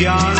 জ্ঞান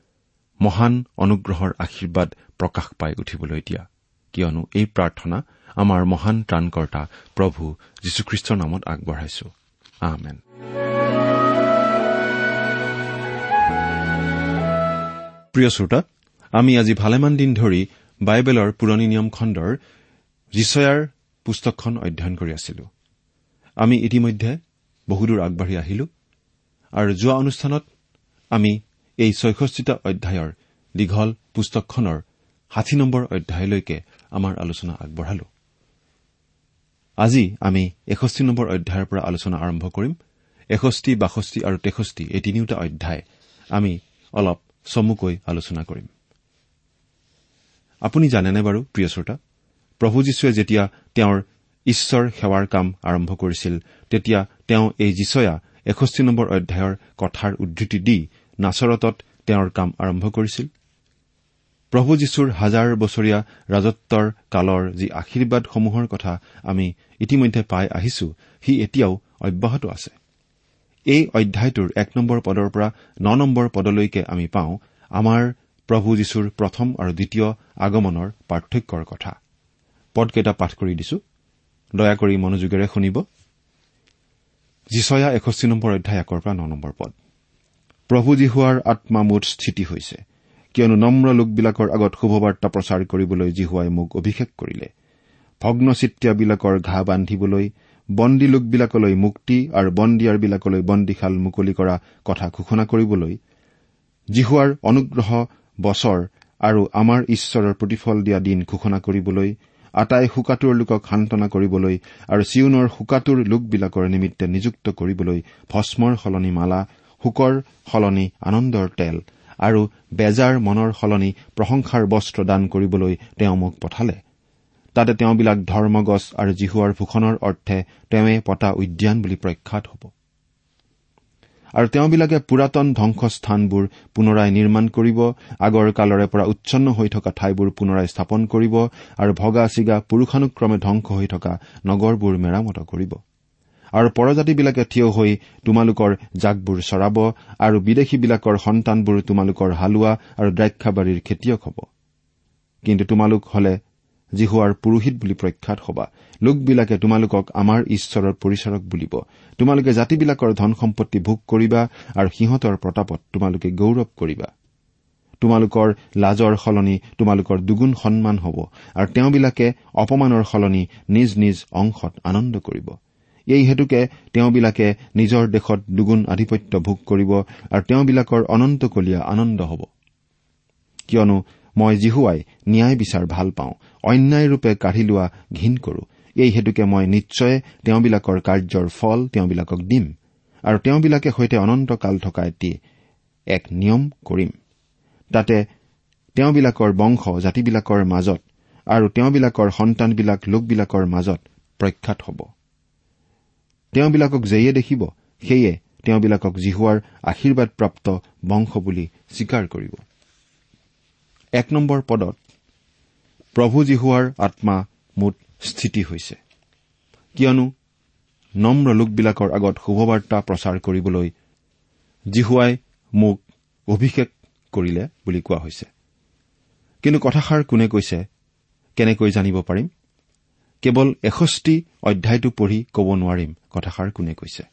মহান অনুগ্ৰহৰ আশীৰ্বাদ প্ৰকাশ পাই উঠিবলৈ দিয়া। কিয়নো এই প্ৰাৰ্থনা আমাৰ মহান ত্ৰাণকৰ্তা প্ৰভু যীশুখ্ৰীষ্টৰ নামত আগবঢ়াইছো। আমেন। প্ৰিয় শ্ৰোতা আমি আজি ভালেমান দিন ধৰি বাইবেলৰ পুৰণি নিয়ম খণ্ডৰ যিচয়াৰ পুস্তকখন অধ্যয়ন কৰি আছিলো। আমি ইতিমধ্যে বহুদূৰ আগবাঢ়ি আহিলো আৰু যোৱা অনুষ্ঠানত আমি এই ছয়ষষ্ঠিটা অধ্যায়ৰ দীঘল পুস্তকখনৰ ষাঠি নম্বৰ অধ্যায়লৈকে আমাৰ আলোচনা আগবঢ়ালো। আজি আমি এষষ্ঠি নম্বৰ অধ্যায়ৰ পৰা আলোচনা আৰম্ভ কৰিম। এষষ্ঠি বাষষ্ঠি আৰু তেষষ্ঠি এই তিনিওটা অধ্যায় আমি অলপ চমুকৈ আলোচনা কৰিম। আপুনি জানেনে বাৰু প্ৰিয় শ্ৰোতা? প্ৰভু যীশুৱে যেতিয়া তেওঁৰ ঈশ্বৰ সেৱাৰ কাম আৰম্ভ কৰিছিল তেতিয়া তেওঁ এই যিচয়া এষষ্ঠি নম্বৰ অধ্যায়ৰ কথাৰ উদ্ধৃতি দি নাচৰতত তেওঁৰ কাম আৰম্ভ কৰিছিল। প্ৰভু যীশুৰ হাজাৰ বছৰীয়া ৰাজত্বৰ কালৰ যি আশীৰ্বাদসমূহৰ কথা আমি ইতিমধ্যে পাই আহিছো সি এতিয়াও অব্যাহত আছে। এই অধ্যায়টোৰ এক নম্বৰ পদৰ পৰা ন নম্বৰ পদলৈকে আমি পাওঁ আমাৰ প্ৰভু যীশুৰ প্ৰথম আৰু দ্বিতীয় আগমনৰ পাৰ্থক্যৰ কথা। পদকেইটা পাঠ কৰি দিছো। দয়া কৰি মনোযোগেৰে শুনিব। যিচয়া এষষ্ঠি নম্বৰ অধ্যায় একৰ পৰা ন নম্বৰ পদ। প্ৰভু জিহুৱাৰ আত্মা মুঠ স্থিতি হৈছে কিয়নো নম্ৰ লোকবিলাকৰ আগত শুভবাৰ্তা প্ৰচাৰ কৰিবলৈ জিহুৱাই মোক অভিষেক কৰিলে। ভগ্নচিত্যাবিলাকৰ ঘাঁ বান্ধিবলৈ বন্দী লোকবিলাকলৈ মুক্তি আৰু বন্দীয়াৰবিলাকলৈ বন্দীশাল মুকলি কৰা কথা ঘোষণা কৰিবলৈ জিহুৱাৰ অনুগ্ৰহ বছৰ আৰু আমাৰ ঈশ্বৰৰ প্ৰতিফল দিয়া দিন ঘোষণা কৰিবলৈ আটাই শোকাতুৰ লোকক সান্তনা কৰিবলৈ আৰু চিউনৰ শোকাতুৰ লোকবিলাকৰ নিমিত্তে নিযুক্ত কৰিবলৈ ভস্মৰ সলনি মালা শোকৰ সলনি আনন্দৰ তেল আৰু বেজাৰ মনৰ সলনি প্ৰশংসাৰ বস্ত্ৰ দান কৰিবলৈ তেওঁ মোক পঠালে। তাতে তেওঁবিলাক ধৰ্মগছ আৰু জিহুৱাৰ ভূষণৰ অৰ্থে তেওঁৱে পতা উদ্যান বুলি প্ৰখ্যাত হ'ব। আৰু তেওঁবিলাকে পুৰাতন ধ্বংসস্থানবোৰ পুনৰাই নিৰ্মাণ কৰিব আগৰ কালৰে পৰা উচ্ছন্ন হৈ থকা ঠাইবোৰ পুনৰাই স্থাপন কৰিব আৰু ভগা ছিগা পুৰুষানুক্ৰমে ধ্বংস হৈ থকা নগৰবোৰ মেৰামত কৰিব। আৰু পৰজাতিবিলাকে থিয় হৈ তোমালোকৰ জাকবোৰ চৰাব আৰু বিদেশীবিলাকৰ সন্তানবোৰ তোমালোকৰ হালোৱা আৰু দ্ৰাক্ষাবাৰীৰ খেতিয়ক হ'ব। কিন্তু তোমালোক হলে জিহুৱাৰ পুৰোহিত বুলি প্ৰখ্যাত হবা। লোকবিলাকে তোমালোকক আমাৰ ঈশ্বৰৰ পৰিচাৰক বুলিব। তোমালোকে জাতিবিলাকৰ ধন সম্পত্তি ভোগ কৰিবা আৰু সিহঁতৰ প্ৰতাপত তোমালোকে গৌৰৱ কৰিবা। তোমালোকৰ লাজৰ সলনি তোমালোকৰ দুগুণ সন্মান হ'ব আৰু তেওঁবিলাকে অপমানৰ সলনি নিজ নিজ অংশত আনন্দ কৰিব। এই হেতুকে তেওঁবিলাকে নিজৰ দেশত দুগুণ আধিপত্য ভোগ কৰিব আৰু তেওঁবিলাকৰ অনন্তকলীয়া আনন্দ হ'ব। কিয়নো মই জিহুৱাই ন্যায় বিচাৰ ভাল পাওঁ অন্যায়ৰূপে কাঢ়ি লোৱা ঘীন কৰো। এই হেতুকে মই নিশ্চয় তেওঁবিলাকৰ কাৰ্যৰ ফল তেওঁবিলাকক দিম আৰু তেওঁবিলাকে সৈতে অনন্তকাল থকা এটি এক নিয়ম কৰিম। তাতে তেওঁবিলাকৰ বংশ জাতিবিলাকৰ মাজত আৰু তেওঁবিলাকৰ সন্তানবিলাক লোকবিলাকৰ মাজত প্ৰখ্যাত হ'ব। তেওঁবিলাকক যেয়ে দেখিব সেয়ে তেওঁবিলাকক জিহুৱাৰ আশীৰ্বাদপ্ৰাপ্ত বংশ বুলি স্বীকাৰ কৰিব। এক নম্বৰ পদত প্ৰভু জিহুৱাৰ আত্মা মুঠ স্থিতি হৈছে। কিয়নো নম্ৰ লোকবিলাকৰ আগত শুভবাৰ্তা প্ৰচাৰ কৰিবলৈ জিহুৱাই মোক অভিষেক কৰিলে বুলি কোৱা হৈছে। কিন্তু কথাষাৰ কোনে কৈছে কেনেকৈ জানিব পাৰিম? কেৱল এষষ্ঠি অধ্যায়টো পঢ়ি ক'ব নোৱাৰিম। কথাষাৰ কোনে কৈছে?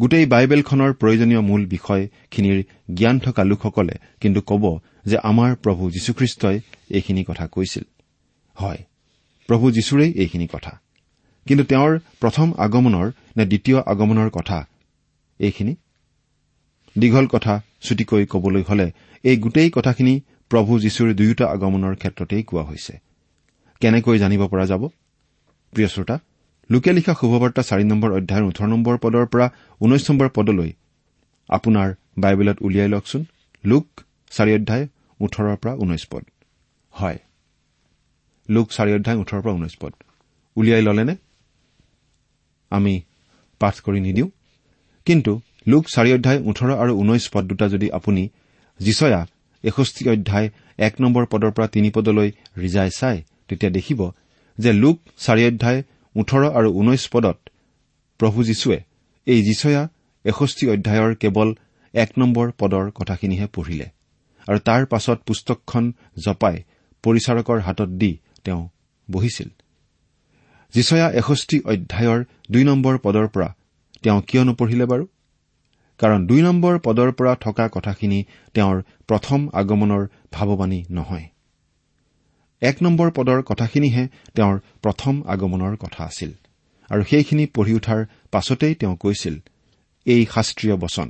গোটেই বাইবেলখনৰ প্ৰয়োজনীয় মূল বিষয়খিনিৰ জ্ঞান থকা লোকসকলে কিন্তু ক'ব যে আমাৰ প্ৰভু যীশুখ্ৰীষ্টই এইখিনি কথা কৈছিল। হয় প্ৰভু যীশুৰেই এইখিনি কথা। কিন্তু তেওঁৰ প্ৰথম আগমনৰ নে দ্বিতীয় আগমনৰ কথা এইখিনি? দীঘল কথা ছুটিকৈ কবলৈ হলে এই গোটেই কথাখিনি প্ৰভু যীশুৰ দুয়োটা আগমনৰ ক্ষেত্ৰতেই কোৱা হৈছে। কেনেকৈ জানিব পৰা যাব? প্ৰিয় শ্ৰোতা লোকে লিখা শুভবাৰ্তা চাৰি নম্বৰ অধ্যায়ৰ ওঠৰ নম্বৰ পদৰ পৰা ঊনৈশ নম্বৰ পদলৈ আপোনাৰ বাইবেলত উলিয়াই লওকচোন। লোক চাৰি অধ্যায় ওঠৰৰ পৰা ঊনৈশ পদ। হয়। লোক চাৰি অধ্যায় ওঠৰৰ পৰা ঊনৈশ পদ। উলিয়াই ললেনে? আমি পাঠ কৰি নিদিওঁ। কিন্তু লোক চাৰি অধ্যায় ওঠৰ আৰু ঊনৈশ পদ দুটা যদি আপুনি যিচয়া এষষ্ঠি অধ্যায় এক নম্বৰ পদৰ পৰা তিনি পদলৈ ৰিজাই চাই তেতিয়া দেখিব যে লোক চাৰি অধ্যায় ওঠৰ আৰু ঊনৈশ পদত প্ৰভু যীশুৱে এই যিচয়া এষষ্ঠি অধ্যায়ৰ কেৱল এক নম্বৰ পদৰ কথাখিনিহে পঢ়িলে আৰু তাৰ পাছত পুস্তকখন জপাই পৰিচাৰকৰ হাতত দি তেওঁ বহিছিল। যিচয়া এষষ্ঠি অধ্যায়ৰ দুই নম্বৰ পদৰ পৰা তেওঁ কিয় নপঢ়িলে বাৰু? কাৰণ দুই নম্বৰ পদৰ পৰা থকা কথাখিনি তেওঁৰ প্ৰথম আগমনৰ ভাৱবাণী নহয়। এক নম্বৰ পদৰ কথাখিনিহে তেওঁৰ প্ৰথম আগমনৰ কথা আছিল। আৰু সেইখিনি পঢ়ি উঠাৰ পাছতেই তেওঁ কৈছিল এই শাস্ত্ৰীয় বচন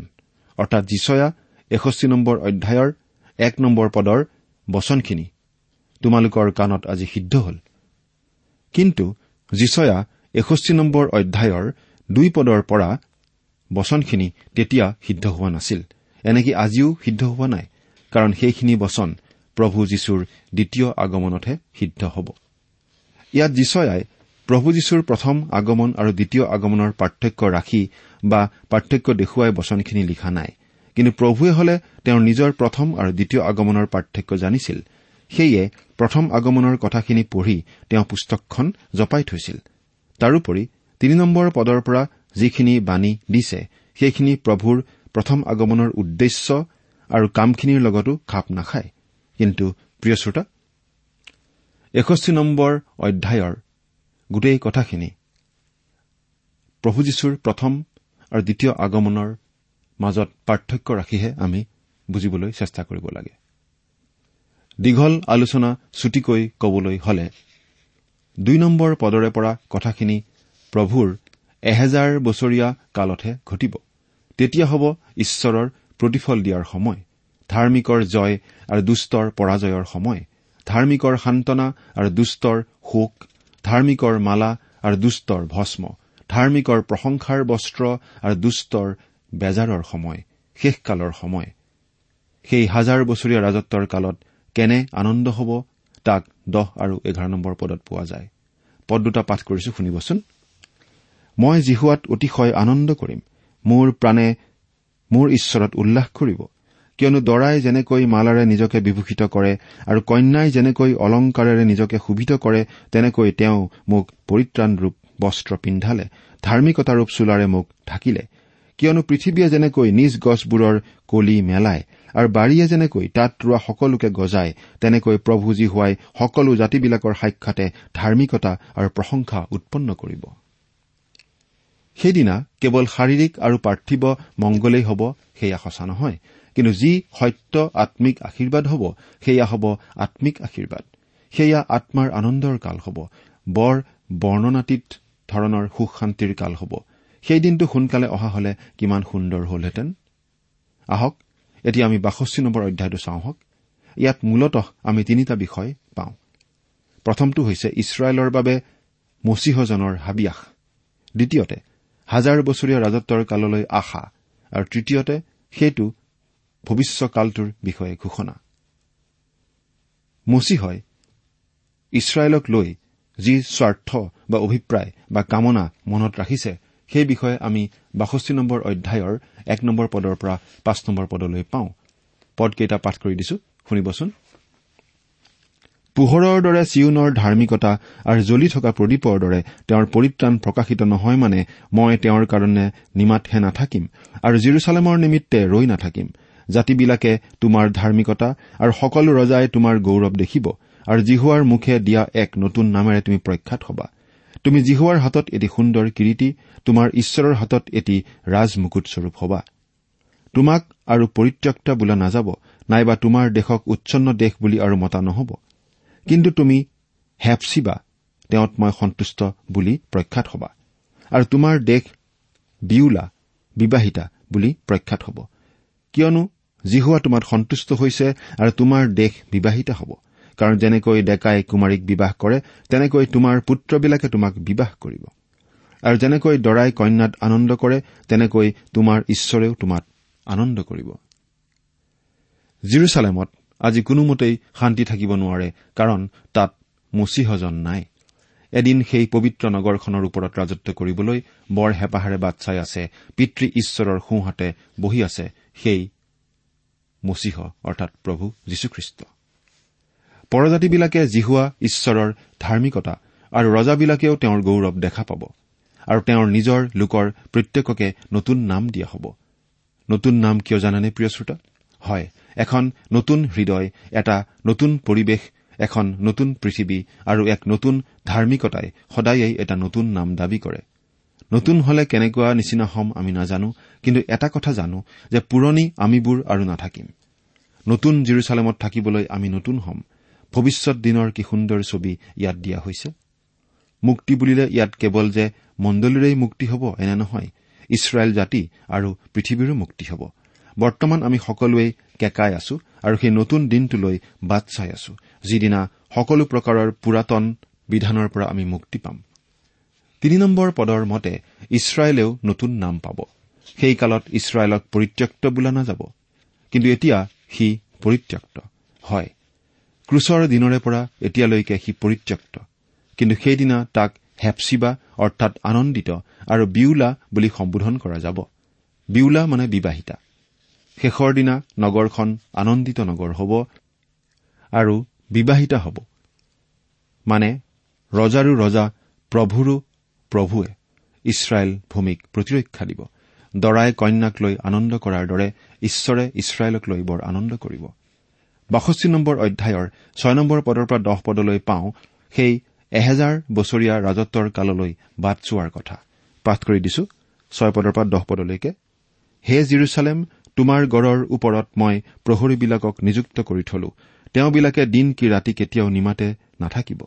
অৰ্থাৎ যিচয়া এষষ্ঠি নম্বৰ অধ্যায়ৰ এক নম্বৰ পদৰ বচনখিনি তোমালোকৰ কাণত আজি সিদ্ধ হ'ল। কিন্তু যিচয়া এষষ্ঠি নম্বৰ অধ্যায়ৰ দুই পদৰ পৰা বচনখিনি তেতিয়া সিদ্ধ হোৱা নাছিল। এনেকে আজিও সিদ্ধ হোৱা নাই কাৰণ সেইখিনি বচন প্ৰভু যীশুৰ দ্বিতীয় আগমনতহে সিদ্ধ হ'ব। ইয়াত যিচয়াই প্ৰভু যীশুৰ প্ৰথম আগমন আৰু দ্বিতীয় আগমনৰ পাৰ্থক্য ৰাখি বা পাৰ্থক্য দেখুৱাই বচনখিনি লিখা নাই। কিন্তু প্ৰভুৱে হলে তেওঁৰ নিজৰ প্ৰথম আৰু দ্বিতীয় আগমনৰ পাৰ্থক্য জানিছিল। সেয়ে প্ৰথম আগমনৰ কথাখিনি পঢ়ি তেওঁ পুস্তকখন জপাই থৈছিল। তাৰোপৰি তিনি নম্বৰ পদৰ পৰা যিখিনি বাণী দিছে সেইখিনি প্ৰভুৰ প্ৰথম আগমনৰ উদ্দেশ্য আৰু কামখিনিৰ লগতো খাপ নাখায়। কিন্তু প্ৰিয় শ্ৰোতা এষষ্ঠি নম্বৰ অধ্যায়ৰ গোটেই কথাখিনি প্ৰভু যীশুৰ প্ৰথম আৰু দ্বিতীয় আগমনৰ মাজত পাৰ্থক্য ৰাখিহে আমি বুজিবলৈ চেষ্টা কৰিব লাগে। দীঘল আলোচনা ছুটিকৈ কবলৈ হলে দুই নম্বৰ পদৰে পৰা কথাখিনি প্ৰভুৰ এহেজাৰ বছৰীয়া কালতহে ঘটিব। তেতিয়া হ'ব ঈশ্বৰৰ প্ৰতিফল দিয়াৰ সময়। ধাৰ্মিকৰ জয় আৰু দুষ্টৰ পৰাজয়ৰ সময়। ধাৰ্মিকৰ সান্তনা আৰু দুষ্টৰ শোক। ধাৰ্মিকৰ মালা আৰু দুষ্টৰ ভস্ম। ধাৰ্মিকৰ প্ৰশংসাৰ বস্ত্ৰ আৰু দুষ্টৰ বেজাৰৰ সময়। শেষকালৰ সময়। সেই হাজাৰ বছৰীয়া ৰাজত্বৰ কালত কেনে আনন্দ হ'ব তাক দহ আৰু এঘাৰ নম্বৰ পদত পোৱা যায়। পদ দুটা পাঠ কৰিছো শুনিবচোন। মই জিহুৱাত অতিশয় আনন্দ কৰিম। মোৰ প্ৰাণে মোৰ ঈশ্বৰত উল্লাস কৰিব। কিয়নো দৰাই যেনেকৈ মালাৰে নিজকে বিভূষিত কৰে আৰু কন্যাই যেনেকৈ অলংকাৰেৰে নিজকে শোভিত কৰে তেনেকৈ তেওঁ মোক পৰিত্ৰাণ ৰূপ বস্ত্ৰ পিন্ধালে ধাৰ্মিকতাৰূপ চোলাৰে মোক ঢাকিলে। কিয়নো পৃথিৱীয়ে যেনেকৈ নিজ গছবোৰৰ কলি মেলায় আৰু বাৰীয়ে যেনেকৈ তাত ৰোৱা সকলোকে গজায় তেনেকৈ প্ৰভু যি হোৱাই সকলো জাতিবিলাকৰ সাক্ষাতে ধাৰ্মিকতা আৰু প্ৰশংসা উৎপন্ন কৰিব। সেইদিনা কেৱল শাৰীৰিক আৰু পাৰ্থিৱ মংগলেই হ'ব সেয়া সঁচা নহয়। কিন্তু যি সত্য আম্মিক আশীৰ্বাদ হ'ব সেয়া হ'ব আম্মিক আশীৰ্বাদ। সেয়া আত্মাৰ আনন্দৰ কাল হ'ব। বৰ বৰ্ণনাতীত ধৰণৰ সুখ শান্তিৰ কাল হ'ব। সেই দিনটো সোনকালে অহা হলে কিমান সুন্দৰ হলহেঁতেন। আহক এতিয়া আমি বাষষ্ঠি নম্বৰ অধ্যায়টো চাওঁ হওক। ইয়াত মূলতঃ আমি তিনিটা বিষয় পাওঁ। প্ৰথমটো হৈছে ইছৰাইলৰ বাবে মচীহজনৰ হাবিয়াস। দ্বিতীয়তে হাজাৰ বছৰীয়া ৰাজত্বৰ কাললৈ আশা। আৰু তৃতীয়তে সেইটো ভৱিষ্যকালটোৰ বিষয়ে ঘোষণা। মচীহই ইছৰাইলক লৈ যি স্বাৰ্থ বা অভিপ্ৰায় বা কামনা মনত ৰাখিছে সেই বিষয়ে আমি বাষষ্ঠি নম্বৰ অধ্যায়ৰ এক নম্বৰ পদৰ পৰা পাঁচ নম্বৰ পদলৈ পাওঁ। পদকেইটা পাঠ কৰি দিছো শুনিবচোন। পোহৰৰ দৰে চিউনৰ ধাৰ্মিকতা আৰু জ্বলি থকা প্ৰদীপৰ দৰে তেওঁৰ পৰিত্ৰাণ প্ৰকাশিত নহয় মানে মই তেওঁৰ কাৰণে নিমাতহে নাথাকিম আৰু জিৰচালেমৰ নিমিত্তে ৰৈ নাথাকিম। জাতিবিলাকে তোমাৰ ধাৰ্মিকতা আৰু সকলো ৰজাই তোমাৰ গৌৰৱ দেখিব আৰু জিহুৱাৰ মুখে দিয়া এক নতুন নামেৰে তুমি প্ৰখ্যাত হবা। তুমি জিহুৱাৰ হাতত এটি সুন্দৰ কিৰিটি তোমাৰ ঈশ্বৰৰ হাতত এটি ৰাজমুকুটস্বৰূপ হবা। তোমাক আৰু পৰিত্যক্তা বোলা নাযাব নাইবা তোমাৰ দেশক উচ্ছন্ন দেশ বুলি আৰু মতা নহব। কিন্তু তুমি হেপচিবা তেওঁত মই সন্তুষ্ট বুলি প্ৰখ্যাত হবা। আৰু তোমাৰ দেশ বিউলা বিবাহিতা বুলি প্ৰখ্যাত হব। কিয়নো জিহুৱা তোমাত সন্তুষ্ট হৈছে আৰু তোমাৰ দেশ বিবাহিতা হ'ব। কাৰণ যেনেকৈ ডেকাই কুমাৰীক বিবাহ কৰে তেনেকৈ তোমাৰ পুত্ৰবিলাকে তোমাক বিবাহ কৰিব। আৰু যেনেকৈ দৰাই কন্যাত আনন্দ কৰে তেনেকৈ তোমাৰ ঈশ্বৰেও তোমাত আনন্দ কৰিব। জিৰচালেমত আজি কোনোমতেই শান্তি থাকিব নোৱাৰে কাৰণ তাত মচীহজন নাই। এদিন সেই পবিত্ৰ নগৰখনৰ ওপৰত ৰাজত্ব কৰিবলৈ বৰ হেঁপাহেৰে বাট চাই আছে পিতৃ ঈশ্বৰৰ সোঁহাতে বহি আছে সেই মচীহ অৰ্থাৎ প্ৰভু যীশুখ্ৰীষ্ট। পৰজাতিবিলাকে জিহুৱা ঈশ্বৰৰ ধাৰ্মিকতা আৰু ৰজাবিলাকেও তেওঁৰ গৌৰৱ দেখা পাব আৰু তেওঁৰ নিজৰ লোকৰ প্ৰত্যেককে নতুন নাম দিয়া হ'ব। নতুন নাম কিয় জানেনে প্ৰিয় শ্ৰোতা? হয় এখন নতুন হৃদয় এটা নতুন পৰিৱেশ এখন নতুন পৃথিৱী আৰু এক নতুন ধাৰ্মিকতাই সদায়েই এটা নতুন নাম দাবী কৰে। নতুন হলে কেনেকুৱা নিচিনা হ'ম আমি নাজানো কিন্তু এটা কথা জানো যে পুৰণি আমিবোৰ আৰু নাথাকিম। নতুন জিৰচালেমত থাকিবলৈ আমি নতুন হ'ম। ভৱিষ্যত দিনৰ কি সুন্দৰ ছবি ইয়াত দিয়া হৈছে? মুক্তি বুলিলে ইয়াত কেৱল যে মণ্ডলীৰেই মুক্তি হ'ব এনে নহয় ইছৰাইল জাতি আৰু পৃথিৱীৰো মুক্তি হ'ব। বৰ্তমান আমি সকলোৱেই কেকাই আছো আৰু সেই নতুন দিনটোলৈ বাট চাই আছো যিদিনা সকলো প্ৰকাৰৰ পুৰাতন বিধানৰ পৰা আমি মুক্তি পাম। তিনি নম্বৰ পদৰ মতে ইছৰাইলেও নতুন নাম পাব। সেই কালত ইছৰাইলক পৰিত্যক্ত বোলা নাযাব কিন্তু এতিয়া সি পৰিত্যক্ত হয়। ক্ৰুচৰ দিনৰে পৰা এতিয়ালৈকে সি পৰিত্যক্ত। কিন্তু সেইদিনা তাক হেপচিবা অৰ্থাৎ আনন্দিত আৰু বিউলা বুলি সম্বোধন কৰা যাব। বিউলা মানে বিবাহিতা। শেষৰ দিনা নগৰখন আনন্দিত নগৰ হ'ব আৰু বিবাহিতা হ'ব। মানে ৰজাৰো ৰজা প্ৰভুৰো প্ৰভুৱে ইছৰাইল ভূমিক প্ৰতিৰক্ষা দিব। দৰাই কন্যাক লৈ আনন্দ কৰাৰ দৰে ঈশ্বৰে ইছৰাইলক লৈ বৰ আনন্দ কৰিব। বাষষ্ঠি নম্বৰ অধ্যায়ৰ ছয় নম্বৰ পদৰ পৰা দহ পদলৈ পাওঁ সেই এহেজাৰ বছৰীয়া ৰাজত্বৰ কাললৈ বাট চোৱাৰ কথা। পাঠ কৰি দিছো ছয় পদৰ পৰা দহ পদলৈকে। হে জিৰচালেম তোমাৰ গড়ৰ ওপৰত মই প্ৰহৰীবিলাকক নিযুক্ত কৰি থলো। তেওঁবিলাকে দিন কি ৰাতি কেতিয়াও নিমাতে নাথাকিব।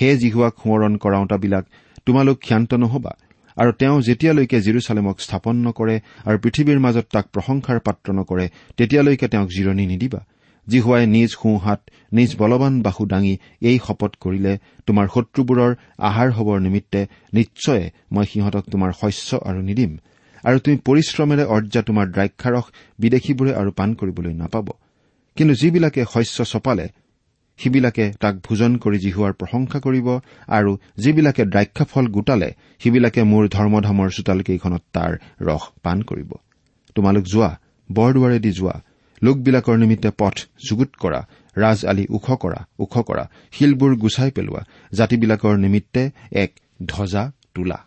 হে জিহুৱাক সোঁৱৰণ কৰাওঁতাবিলাক তোমালোক ক্ষান্ত নহবা আৰু তেওঁ যেতিয়ালৈকে জিৰচালেমক স্থাপন নকৰে আৰু পৃথিৱীৰ মাজত তাক প্ৰশংসাৰ পাত্ৰ নকৰে তেতিয়ালৈকে তেওঁক জিৰণি নিদিবা। জিহুৱাই নিজ সোঁহাত নিজ বলৱান বাহু দাঙি এই শপত কৰিলে তোমাৰ শত্ৰুবোৰৰ আহাৰ হবৰ নিমিত্তে নিশ্চয়ে মই সিহঁতক তোমাৰ শস্য আৰু নিদিম। আৰু তুমি পৰিশ্ৰমেৰে অৰ্জা তোমাৰ দ্ৰাক্ষাৰস বিদেশীবোৰে আৰু পাণ কৰিবলৈ নাপাব। কিন্তু যিবিলাকে শস্য চপালে সিবিলাকে তাক ভোজন কৰি জিহুৱাৰ প্ৰশংসা কৰিব আৰু যিবিলাকে দ্ৰাক্ষাফল গোটালে সিবিলাকে মোৰ ধৰ্মধামৰ চোতালকেইখনত তাৰ ৰস পাণ কৰিব। তোমালোক যোৱা বৰদুৱাৰেদি যোৱা লোকবিলাকৰ নিমিত্তে পথ যুগুত কৰা ৰাজ আলি ওখ কৰা ওখ কৰা শিলবোৰ গুচাই পেলোৱা জাতিবিলাকৰ নিমিত্তে এক ধ্বজা তোলা।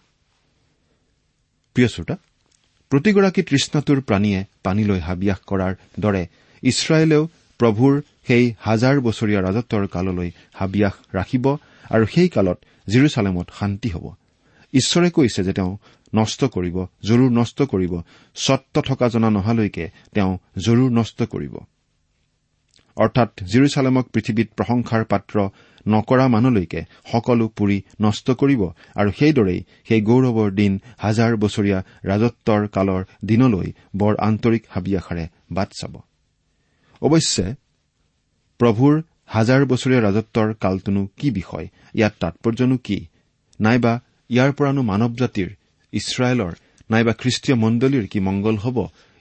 প্ৰতিগৰাকী তৃষ্ণাটোৰ প্ৰাণীয়ে পানীলৈ হাবিয়াস কৰাৰ দৰে ইছৰাইলেও প্ৰভুৰ সেই হাজাৰ বছৰীয়া ৰাজত্বৰ কাললৈ হাবিয়াস ৰাখিব আৰু সেই কালত জিৰচালেমত শান্তি হ'ব। ঈশ্বৰে কৈছে যে তেওঁ নষ্ট কৰিব জৰুৰ নষ্ট কৰিব স্বত্ব থকা জনা নহালৈকে তেওঁ জৰুৰ নষ্ট কৰিব। অৰ্থাৎ জিৰচালেমক পৃথিৱীত প্ৰশংসাৰ পাত্ৰ নকৰা মানলৈকে সকলো পুৰি নষ্ট কৰিব আৰু সেইদৰেই সেই গৌৰৱৰ দিন হাজাৰ বছৰীয়া ৰাজত্বৰ কালৰ দিনলৈ বৰ আন্তৰিক হাবিয়াসাৰে বাট চাব। অৱশ্যে প্ৰভুৰ হাজাৰ বছৰীয়া ৰাজত্বৰ কালটোনো কি বিষয়? ইয়াত তাৎপৰ্যনো কি? নাইবা ইয়াৰ পৰানো মানৱ জাতিৰ ইছৰাইলৰ নাইবা খ্ৰীষ্টীয় মণ্ডলীৰ কি মংগল হ'ব?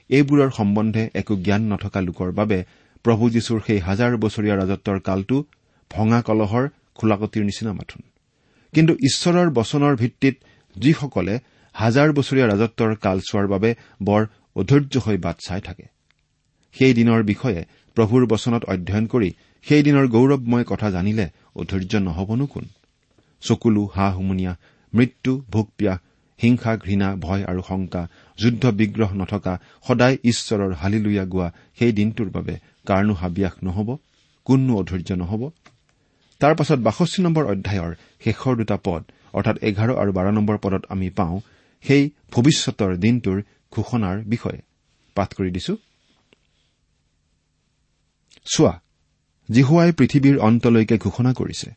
এইবোৰৰ সম্বন্ধে একো জ্ঞান নথকা লোকৰ বাবে প্ৰভু যীশুৰ সেই হাজাৰ বছৰীয়া ৰাজত্বৰ কালটো ভঙা কলহৰ খোলাকটিৰ নিচিনা মাথোন। কিন্তু ঈশ্বৰৰ বচনৰ ভিত্তিত যিসকলে হাজাৰ বছৰীয়া ৰাজত্বৰ কাল চোৱাৰ বাবে বৰ অধৈৰ্য হৈ বাট চাই থাকে। সেই দিনৰ বিষয়ে প্ৰভুৰ বচনত অধ্যয়ন কৰি সেই দিনৰ গৌৰৱময় কথা জানিলে অধৈৰ্য নহবনো কোন? চকুলো হা হুমুনিয়া মৃত্যু ভোক পিয়াহ হিংসা ঘৃণা ভয় আৰু শংকা যুদ্ধ বিগ্ৰহ নথকা সদায় ঈশ্বৰৰ হালিলুয়া গোৱা সেই দিনটোৰ বাবে কাৰণো হাবিয়াস নহব? কোননো অধৈৰ্য নহব? তাৰ পাছত বাষষ্ঠি নম্বৰ অধ্যায়ৰ শেষৰ দুটা পদ অৰ্থাৎ এঘাৰ আৰু বাৰ নম্বৰ পদত আমি পাওঁ সেই ভৱিষ্যতৰ দিনটোৰ ঘোষণাৰ বিষয়ে। পাঠ কৰি দিছো। চোৱা জিহুৱাই পৃথিৱীৰ অন্তলৈকে ঘোষণা কৰিছে।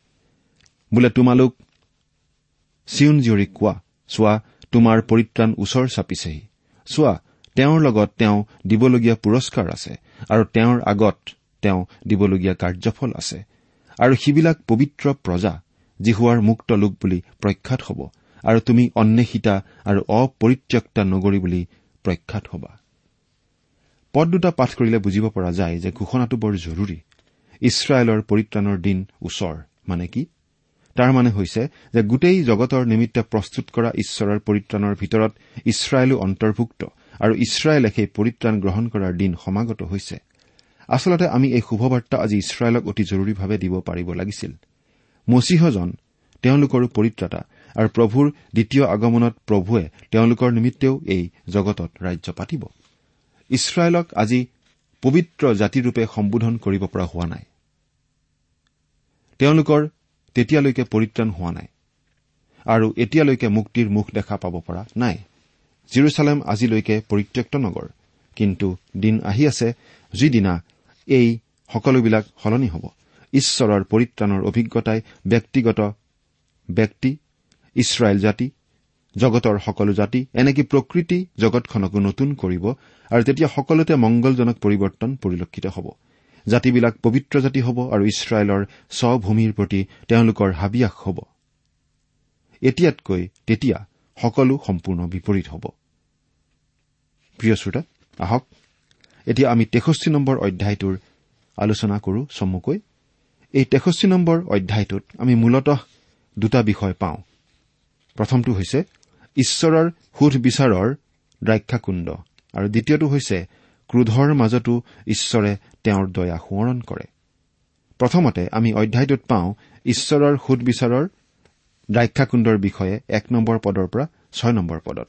বোলে তোমালোক চিউন জীয়ৰীক কোৱা চোৱা তোমাৰ পৰিত্ৰাণ ওচৰ চাপিছেহি। চোৱা তেওঁৰ লগত তেওঁ দিবলগীয়া পুৰস্কাৰ আছে আৰু তেওঁৰ আগত তেওঁ দিবলগীয়া কাৰ্যফল আছে। আৰু সিবিলাক পবিত্ৰ প্ৰজা জিহুৱাৰ মুক্ত লোক বুলি প্ৰখ্যাত হ'ব। আৰু তুমি অন্বেষিতা আৰু অপৰিত্যক্তা নগৰী বুলি প্ৰখ্যাত হবা। পদ দুটা পাঠ কৰিলে বুজিব পৰা যায় যে ঘোষণাটো বৰ জৰুৰী। ইছৰাইলৰ পৰিত্ৰাণৰ দিন ওচৰ মানে কি? তাৰ মানে হৈছে যে গোটেই জগতৰ নিমিত্তে প্ৰস্তুত কৰা ঈশ্বৰৰ পৰিত্ৰাণৰ ভিতৰত ইছৰাইলো অন্তৰ্ভুক্ত আৰু ইছৰাইলে সেই পৰিত্ৰাণ গ্ৰহণ কৰাৰ দিন সমাগত হৈছে। আচলতে আমি এই শুভবাৰ্তা আজি ইছৰাইলক অতি জৰুৰীভাৱে দিব পাৰিব লাগিছিল। মচীহজন তেওঁলোকৰো পৰিত্ৰাতা আৰু প্ৰভুৰ দ্বিতীয় আগমনত প্ৰভুৱে তেওঁলোকৰ নিমিত্তেও এই জগতত ৰাজ্য পাতিব। ইছৰাইলক আজি পবিত্ৰ জাতিৰূপে সম্বোধন কৰিব পৰা হোৱা নাই। তেওঁলোকৰ তেতিয়ালৈকে পৰিত্ৰাণ হোৱা নাই আৰু এতিয়ালৈকে মুক্তিৰ মুখ দেখা পাব পৰা নাই। জিৰচালেম আজিলৈকে পৰিত্যক্ত নগৰ কিন্তু দিন আহি আছে যিদিনা এই সকলোবিলাক সলনি হ'ব। ঈশ্বৰৰ পৰিত্ৰাণৰ অভিজ্ঞতাই ব্যক্তিগত ব্যক্তি ইছৰাইল জাতি জগতৰ সকলো জাতি এনেকি প্ৰকৃতি জগতখনকো নতুন কৰিব আৰু তেতিয়া সকলোতে মংগলজনক পৰিৱৰ্তন পৰিলক্ষিত হ'ব। জাতিবিলাক পবিত্ৰ জাতি হ'ব আৰু ইছৰাইলৰ স্বভূমিৰ প্ৰতি তেওঁলোকৰ হাবিয়াস হ'ব। এতিয়াতকৈ তেতিয়া সকলো সম্পূৰ্ণ বিপৰীত হ'ব। প্ৰিয় শ্ৰোতা আহক এতিয়া আমি তেষষ্ঠি নম্বৰ অধ্যায়টোৰ আলোচনা কৰো চমুকৈ। এই তেষষ্ঠি নম্বৰ অধ্যায়টোত আমি মূলতঃ দুটা বিষয় পাওঁ। প্ৰথমটো হৈছে ঈশ্বৰৰ সুধ বিচাৰৰ দ্ৰাক্ষাকুণ্ড আৰু দ্বিতীয়টো হৈছে ক্ৰোধৰ মাজতো ঈশ্বৰে তেওঁৰ দয়া সোঁৱৰণ কৰে। প্ৰথমতে আমি অধ্যায়টোত পাওঁ ঈশ্বৰৰ সুধ বিচাৰৰ দ্ৰাক্ষাকুণ্ডৰ বিষয়ে এক নম্বৰ পদৰ পৰা ছয় নম্বৰ পদত।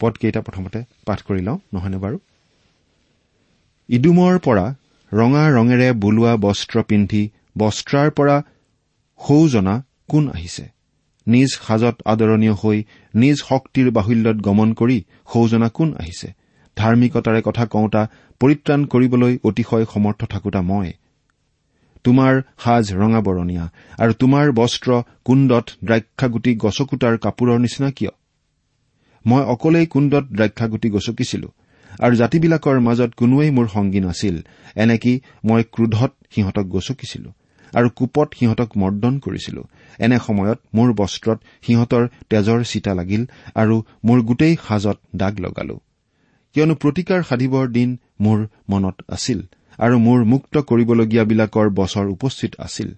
পদকেইটা প্ৰথমতে পাঠ কৰি লওঁ নহয়নে বাৰু? ইডুমৰ পৰা ৰঙা ৰঙেৰে বোলোৱা বস্ত্ৰ পিন্ধি বস্ত্ৰাৰ পৰা সৌজনা কোন আহিছে? নিজ সাজত আদৰণীয় হৈ নিজ শক্তিৰ বাহুল্যত গমন কৰি সৌজনা কোন আহিছে? ধাৰ্মিকতাৰে কথা কওঁতা পৰিত্ৰাণ কৰিবলৈ অতিশয় সমৰ্থ থাকোতা মই। তোমাৰ সাজ ৰঙা বৰণীয়া আৰু তোমাৰ বস্ত্ৰ কুণ্ডত দ্ৰাক্ষাগুটি গছকোটাৰ কাপোৰৰ নিচিনা কিয়? মই অকলেই কুণ্ডত দ্ৰাক্ষাগুটি গছকিছিলো আৰু জাতিবিলাকৰ মাজত কোনোৱেই মোৰ সংগী নাছিল। এনেকি মই ক্ৰোধত সিহঁতক গছকিছিলো আৰু কোপত সিহঁতক মৰ্দন কৰিছিলো। এনে সময়ত মোৰ বস্ত্ৰত সিহঁতৰ তেজৰ চিতা লাগিল আৰু মোৰ গোটেই সাজত দাগ লগালো। কিয়নো প্ৰতিকাৰ সাধিবৰ দিন মোৰ মনত আছিল আৰু মোৰ মুক্ত কৰিবলগীয়াবিলাকৰ বছৰ উপস্থিত আছিল।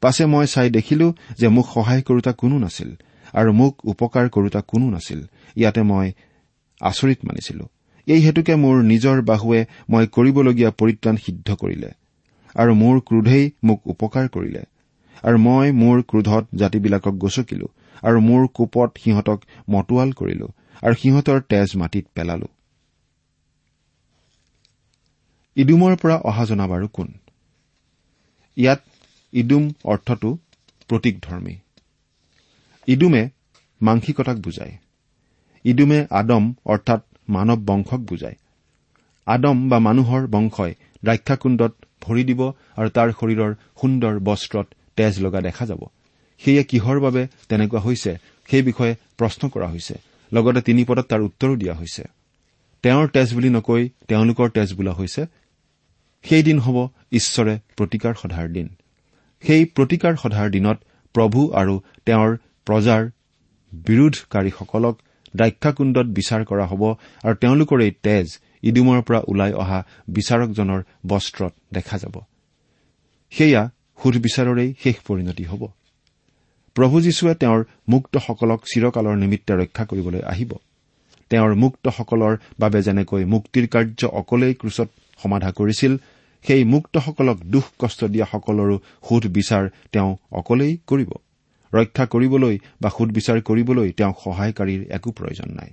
পাছে মই চাই দেখিলো যে মোক সহায় কৰোতা কোনো নাছিল আৰু মোক উপকাৰ কৰোতা কোনো নাছিল। ইয়াতে মই আচৰিত মানিছিলো। এই হেতুকে মোৰ নিজৰ বাহুৱে মই কৰিবলগীয়া পৰিত্ৰাণ সিদ্ধ কৰিলে আৰু মোৰ ক্ৰোধেই মোক উপকাৰ কৰিলে। আৰু মই মোৰ ক্ৰোধত জাতিবিলাকক গচকিলো আৰু মোৰ কোপত সিহঁতক মতোৱাল কৰিলো আৰু সিহঁতৰ তেজ মাটিত পেলালো। ইডুমৰ পৰা অহা জনা বাৰু কোন? ইয়াত ইডুম অৰ্থটো প্ৰতীকধৰ্মী ইডুমে মাংসিকতাক বুজায়। ইডুমে আদম অৰ্থাৎ মানৱ বংশক বুজায়। আদম বা মানুহৰ বংশই দ্ৰাক্ষাকুণ্ডত ভৰি দিব আৰু তাৰ শৰীৰৰ সুন্দৰ বস্ত্ৰত তেজ লগা দেখা যাব। সেয়ে কিহৰ বাবে তেনেকুৱা হৈছে সেই বিষয়ে প্ৰশ্ন কৰা হৈছে। লগতে তিনি পদত তাৰ উত্তৰো দিয়া হৈছে। তেওঁৰ তেজ বুলি নকৈ তেওঁলোকৰ তেজ বোলা হৈছে সেই দিন হ'ব ঈশ্বৰে প্ৰতিকাৰ সধাৰ দিন। সেই প্ৰতিকাৰ সধাৰ দিনত প্ৰভু আৰু তেওঁৰ প্ৰজাৰ বিৰোধকাৰীসকলক দ্ৰাক্ষাকুণ্ডত বিচাৰ কৰা হ'ব আৰু তেওঁলোকৰ এই তেজ ইডুমৰ পৰা ওলাই অহা বিচাৰকজনৰ বস্ত্ৰত দেখা যাব। সেয়া সুধবিচাৰৰেই শেষ পৰিণতি হ'ব। প্ৰভু যীশুৱে তেওঁৰ মুক্তসকলক চিৰকালৰ নিমিত্তে ৰক্ষা কৰিবলৈ আহিব। তেওঁৰ মুক্তসকলৰ বাবে যেনেকৈ মুক্তিৰ কাৰ্য অকলেই ক্ৰুচত সমাধা কৰিছিল সেই মুক্তসকলক দুখ কষ্ট দিয়া সকলৰো সোধ বিচাৰ তেওঁ অকলেই কৰিব। ৰক্ষা কৰিবলৈ বা সুদবিচাৰ কৰিবলৈ তেওঁক সহায়কাৰীৰ একো প্ৰয়োজন নাই।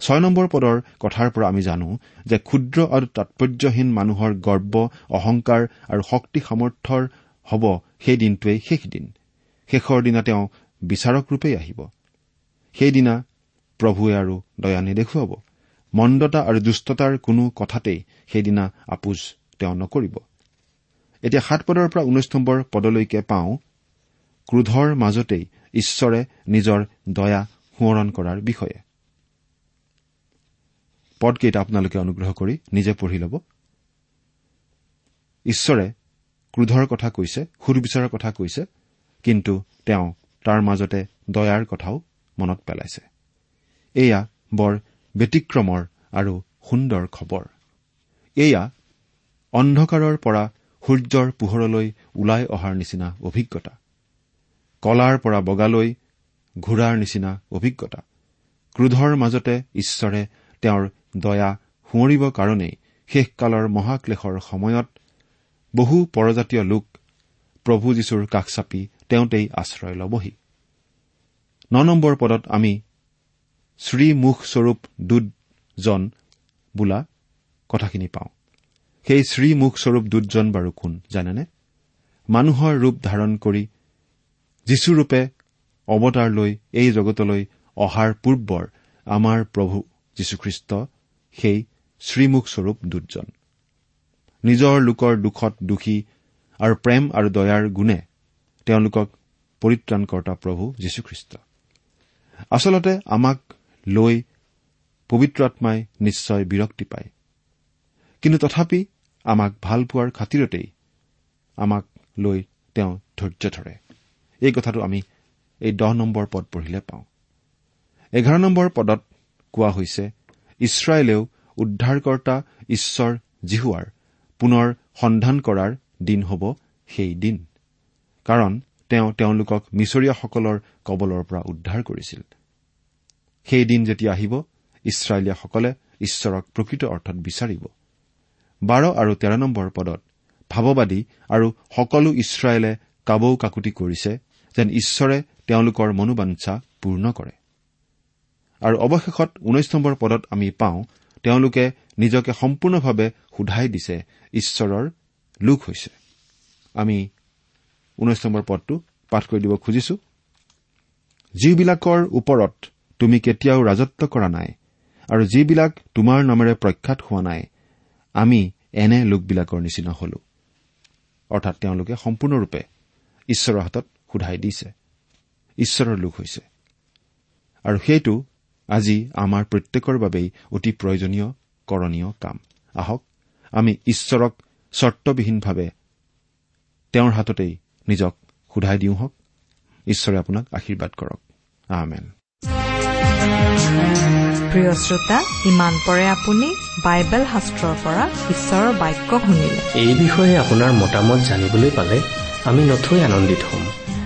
ছয় নম্বৰ পদৰ কথাৰ পৰা আমি জানো যে ক্ষুদ্ৰ আৰু তাৎপৰ্যহীন মানুহৰ গৰ্ব অহংকাৰ আৰু শক্তি সামৰ্থ্যৰ হ'ব সেই দিনটোৱেই শেষ দিন শেষৰ দিনা তেওঁ বিচাৰক ৰূপেই আহিব। সেইদিনা প্ৰভুৱে আৰু দয়া নেদেখুৱাব মন্দতা আৰু দুষ্টতাৰ কোনো কথাতেই সেইদিনা আপোচ তেওঁ নকৰিব। এতিয়া সাত পদৰ পৰা ঊনৈশ নম্বৰ পদলৈকে পাওঁ ক্ৰোধৰ মাজতেই ঈশ্বৰে নিজৰ দয়া সোঁৱৰণ কৰাৰ বিষয়ে। পদকেইটা আপোনালোকে অনুগ্ৰহ কৰি নিজে পঢ়ি ল'ব। ঈশ্বৰে ক্ৰোধৰ কথা কৈছে সুৰবিচাৰৰ কথা কৈছে কিন্তু তেওঁ তাৰ মাজতে দয়াৰ কথাও মনত পেলাইছে। এয়া বৰ ব্যতিক্ৰমৰ আৰু সুন্দৰ খবৰ। এয়া অন্ধকাৰৰ পৰা সূৰ্যৰ পোহৰলৈ ওলাই অহাৰ নিচিনা অভিজ্ঞতা। কলাৰ পৰা বগালৈ ঘোঁৰাৰ নিচিনা অভিজ্ঞতা। ক্ৰোধৰ মাজতে ঈশ্বৰে তেওঁৰ দয়া সুঁৱৰিবৰ কাৰণেই শেষকালৰ মহাক্লেশৰ সময়ত বহু পৰজাতীয় লোক প্ৰভু যীশুৰ কাষ চাপি তেওঁতেই আশ্ৰয় ল'বহি। ন নম্বৰ পদত আমি শ্ৰীমুখস্বৰূপ দূতজন বোলা কথাখিনি পাওঁ। সেই শ্ৰীমুখস্বৰূপ দূতজন বাৰু কোন জানেনে? মানুহৰ ৰূপ ধাৰণ কৰি যীশুৰূপে অৱতাৰ লৈ এই জগতলৈ অহাৰ পূৰ্বৰ আমাৰ প্ৰভু যীশুখ্ৰীষ্ট সেই শ্ৰীমুখস্বৰূপ দূতজন। নিজৰ লোকৰ দুখত দুখী আৰু প্ৰেম আৰু দয়াৰ গুণে তেওঁলোকক পৰিত্ৰাণকৰ্তা প্ৰভু যীশুখ্ৰীষ্ট। আচলতে আমাক লৈ পবিত্ৰ আত্মাই নিশ্চয় বিৰক্তি পায়। কিন্তু তথাপি আমাক ভাল পোৱাৰ খাতিৰতেই আমাক লৈ তেওঁ ধৈৰ্য ধৰে। এই কথাটো আমি এই দহ নম্বৰ পদ পঢ়িলে পাওঁ। এঘাৰ নম্বৰ পদত কোৱা হৈছে ইছৰাইলেও উদ্ধাৰকৰ্তা ঈশ্বৰ জিহুৱাৰ পুনৰ সন্ধান কৰাৰ দিন হ'ব সেই দিন। কাৰণ তেওঁ তেওঁলোকক মিছৰীয়াসকলৰ কবলৰ পৰা উদ্ধাৰ কৰিছিল। সেই দিন যেতিয়া আহিব ইছৰাইলীয়াসকলে ঈশ্বৰক প্ৰকৃত অৰ্থত বিচাৰিব। বাৰ আৰু তেৰ নম্বৰ পদত ভাৱবাদী আৰু সকলো ইছৰাইলে কাবৌ কাকুতি কৰিছে যেন ঈশ্বৰে তেওঁলোকৰ মনোবাঞ্ছা পূৰ্ণ কৰে। আৰু অৱশেষত ঊনৈশ নম্বৰ পদত আমি পাওঁ তেওঁলোকে নিজকে সম্পূৰ্ণভাৱে সোধাই দিছে। ঈশ্বৰৰ লোক হৈছে। আমি ঊনৈশ নম্বৰ পদটো পাঠ কৰি দিব খুজিছো। যিবিলাকৰ ওপৰত তুমি কেতিয়াও ৰাজত্ব কৰা নাই আৰু যিবিলাক তোমাৰ নামেৰে প্ৰখ্যাত হোৱা নাই আমি এনে লোকবিলাকৰ নিচিনা হলো। অৰ্থাৎ তেওঁলোকে সম্পূৰ্ণৰূপে ঈশ্বৰৰ হাতত সোধাই দিছে। ঈশ্বৰৰ লোক হৈছে। আৰু সেইটো আজি আমাৰ প্ৰত্যেকৰ বাবেই অতি প্ৰয়োজনীয় কৰণীয় কাম। আহক আমি ঈশ্বৰক চৰ্তবিহীনভাৱে তেওঁৰ হাততেই নিজক সোধাই দিওঁ হওক ঈশ্বৰে আপোনাক আশীৰ্বাদ কৰক। আমেন। প্ৰিয় শ্ৰোতা ইমান পৰে আপুনি বাইবেল শাস্ত্ৰৰ পৰা ঈশ্বৰৰ বাক্য শুনিলে। এই বিষয়ে আপোনাৰ মতামত জানিবলৈ পালে আমি নথৈ আনন্দিত হ'ম।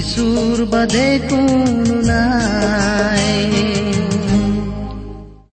যিশুৰ বাদে কোনো নাই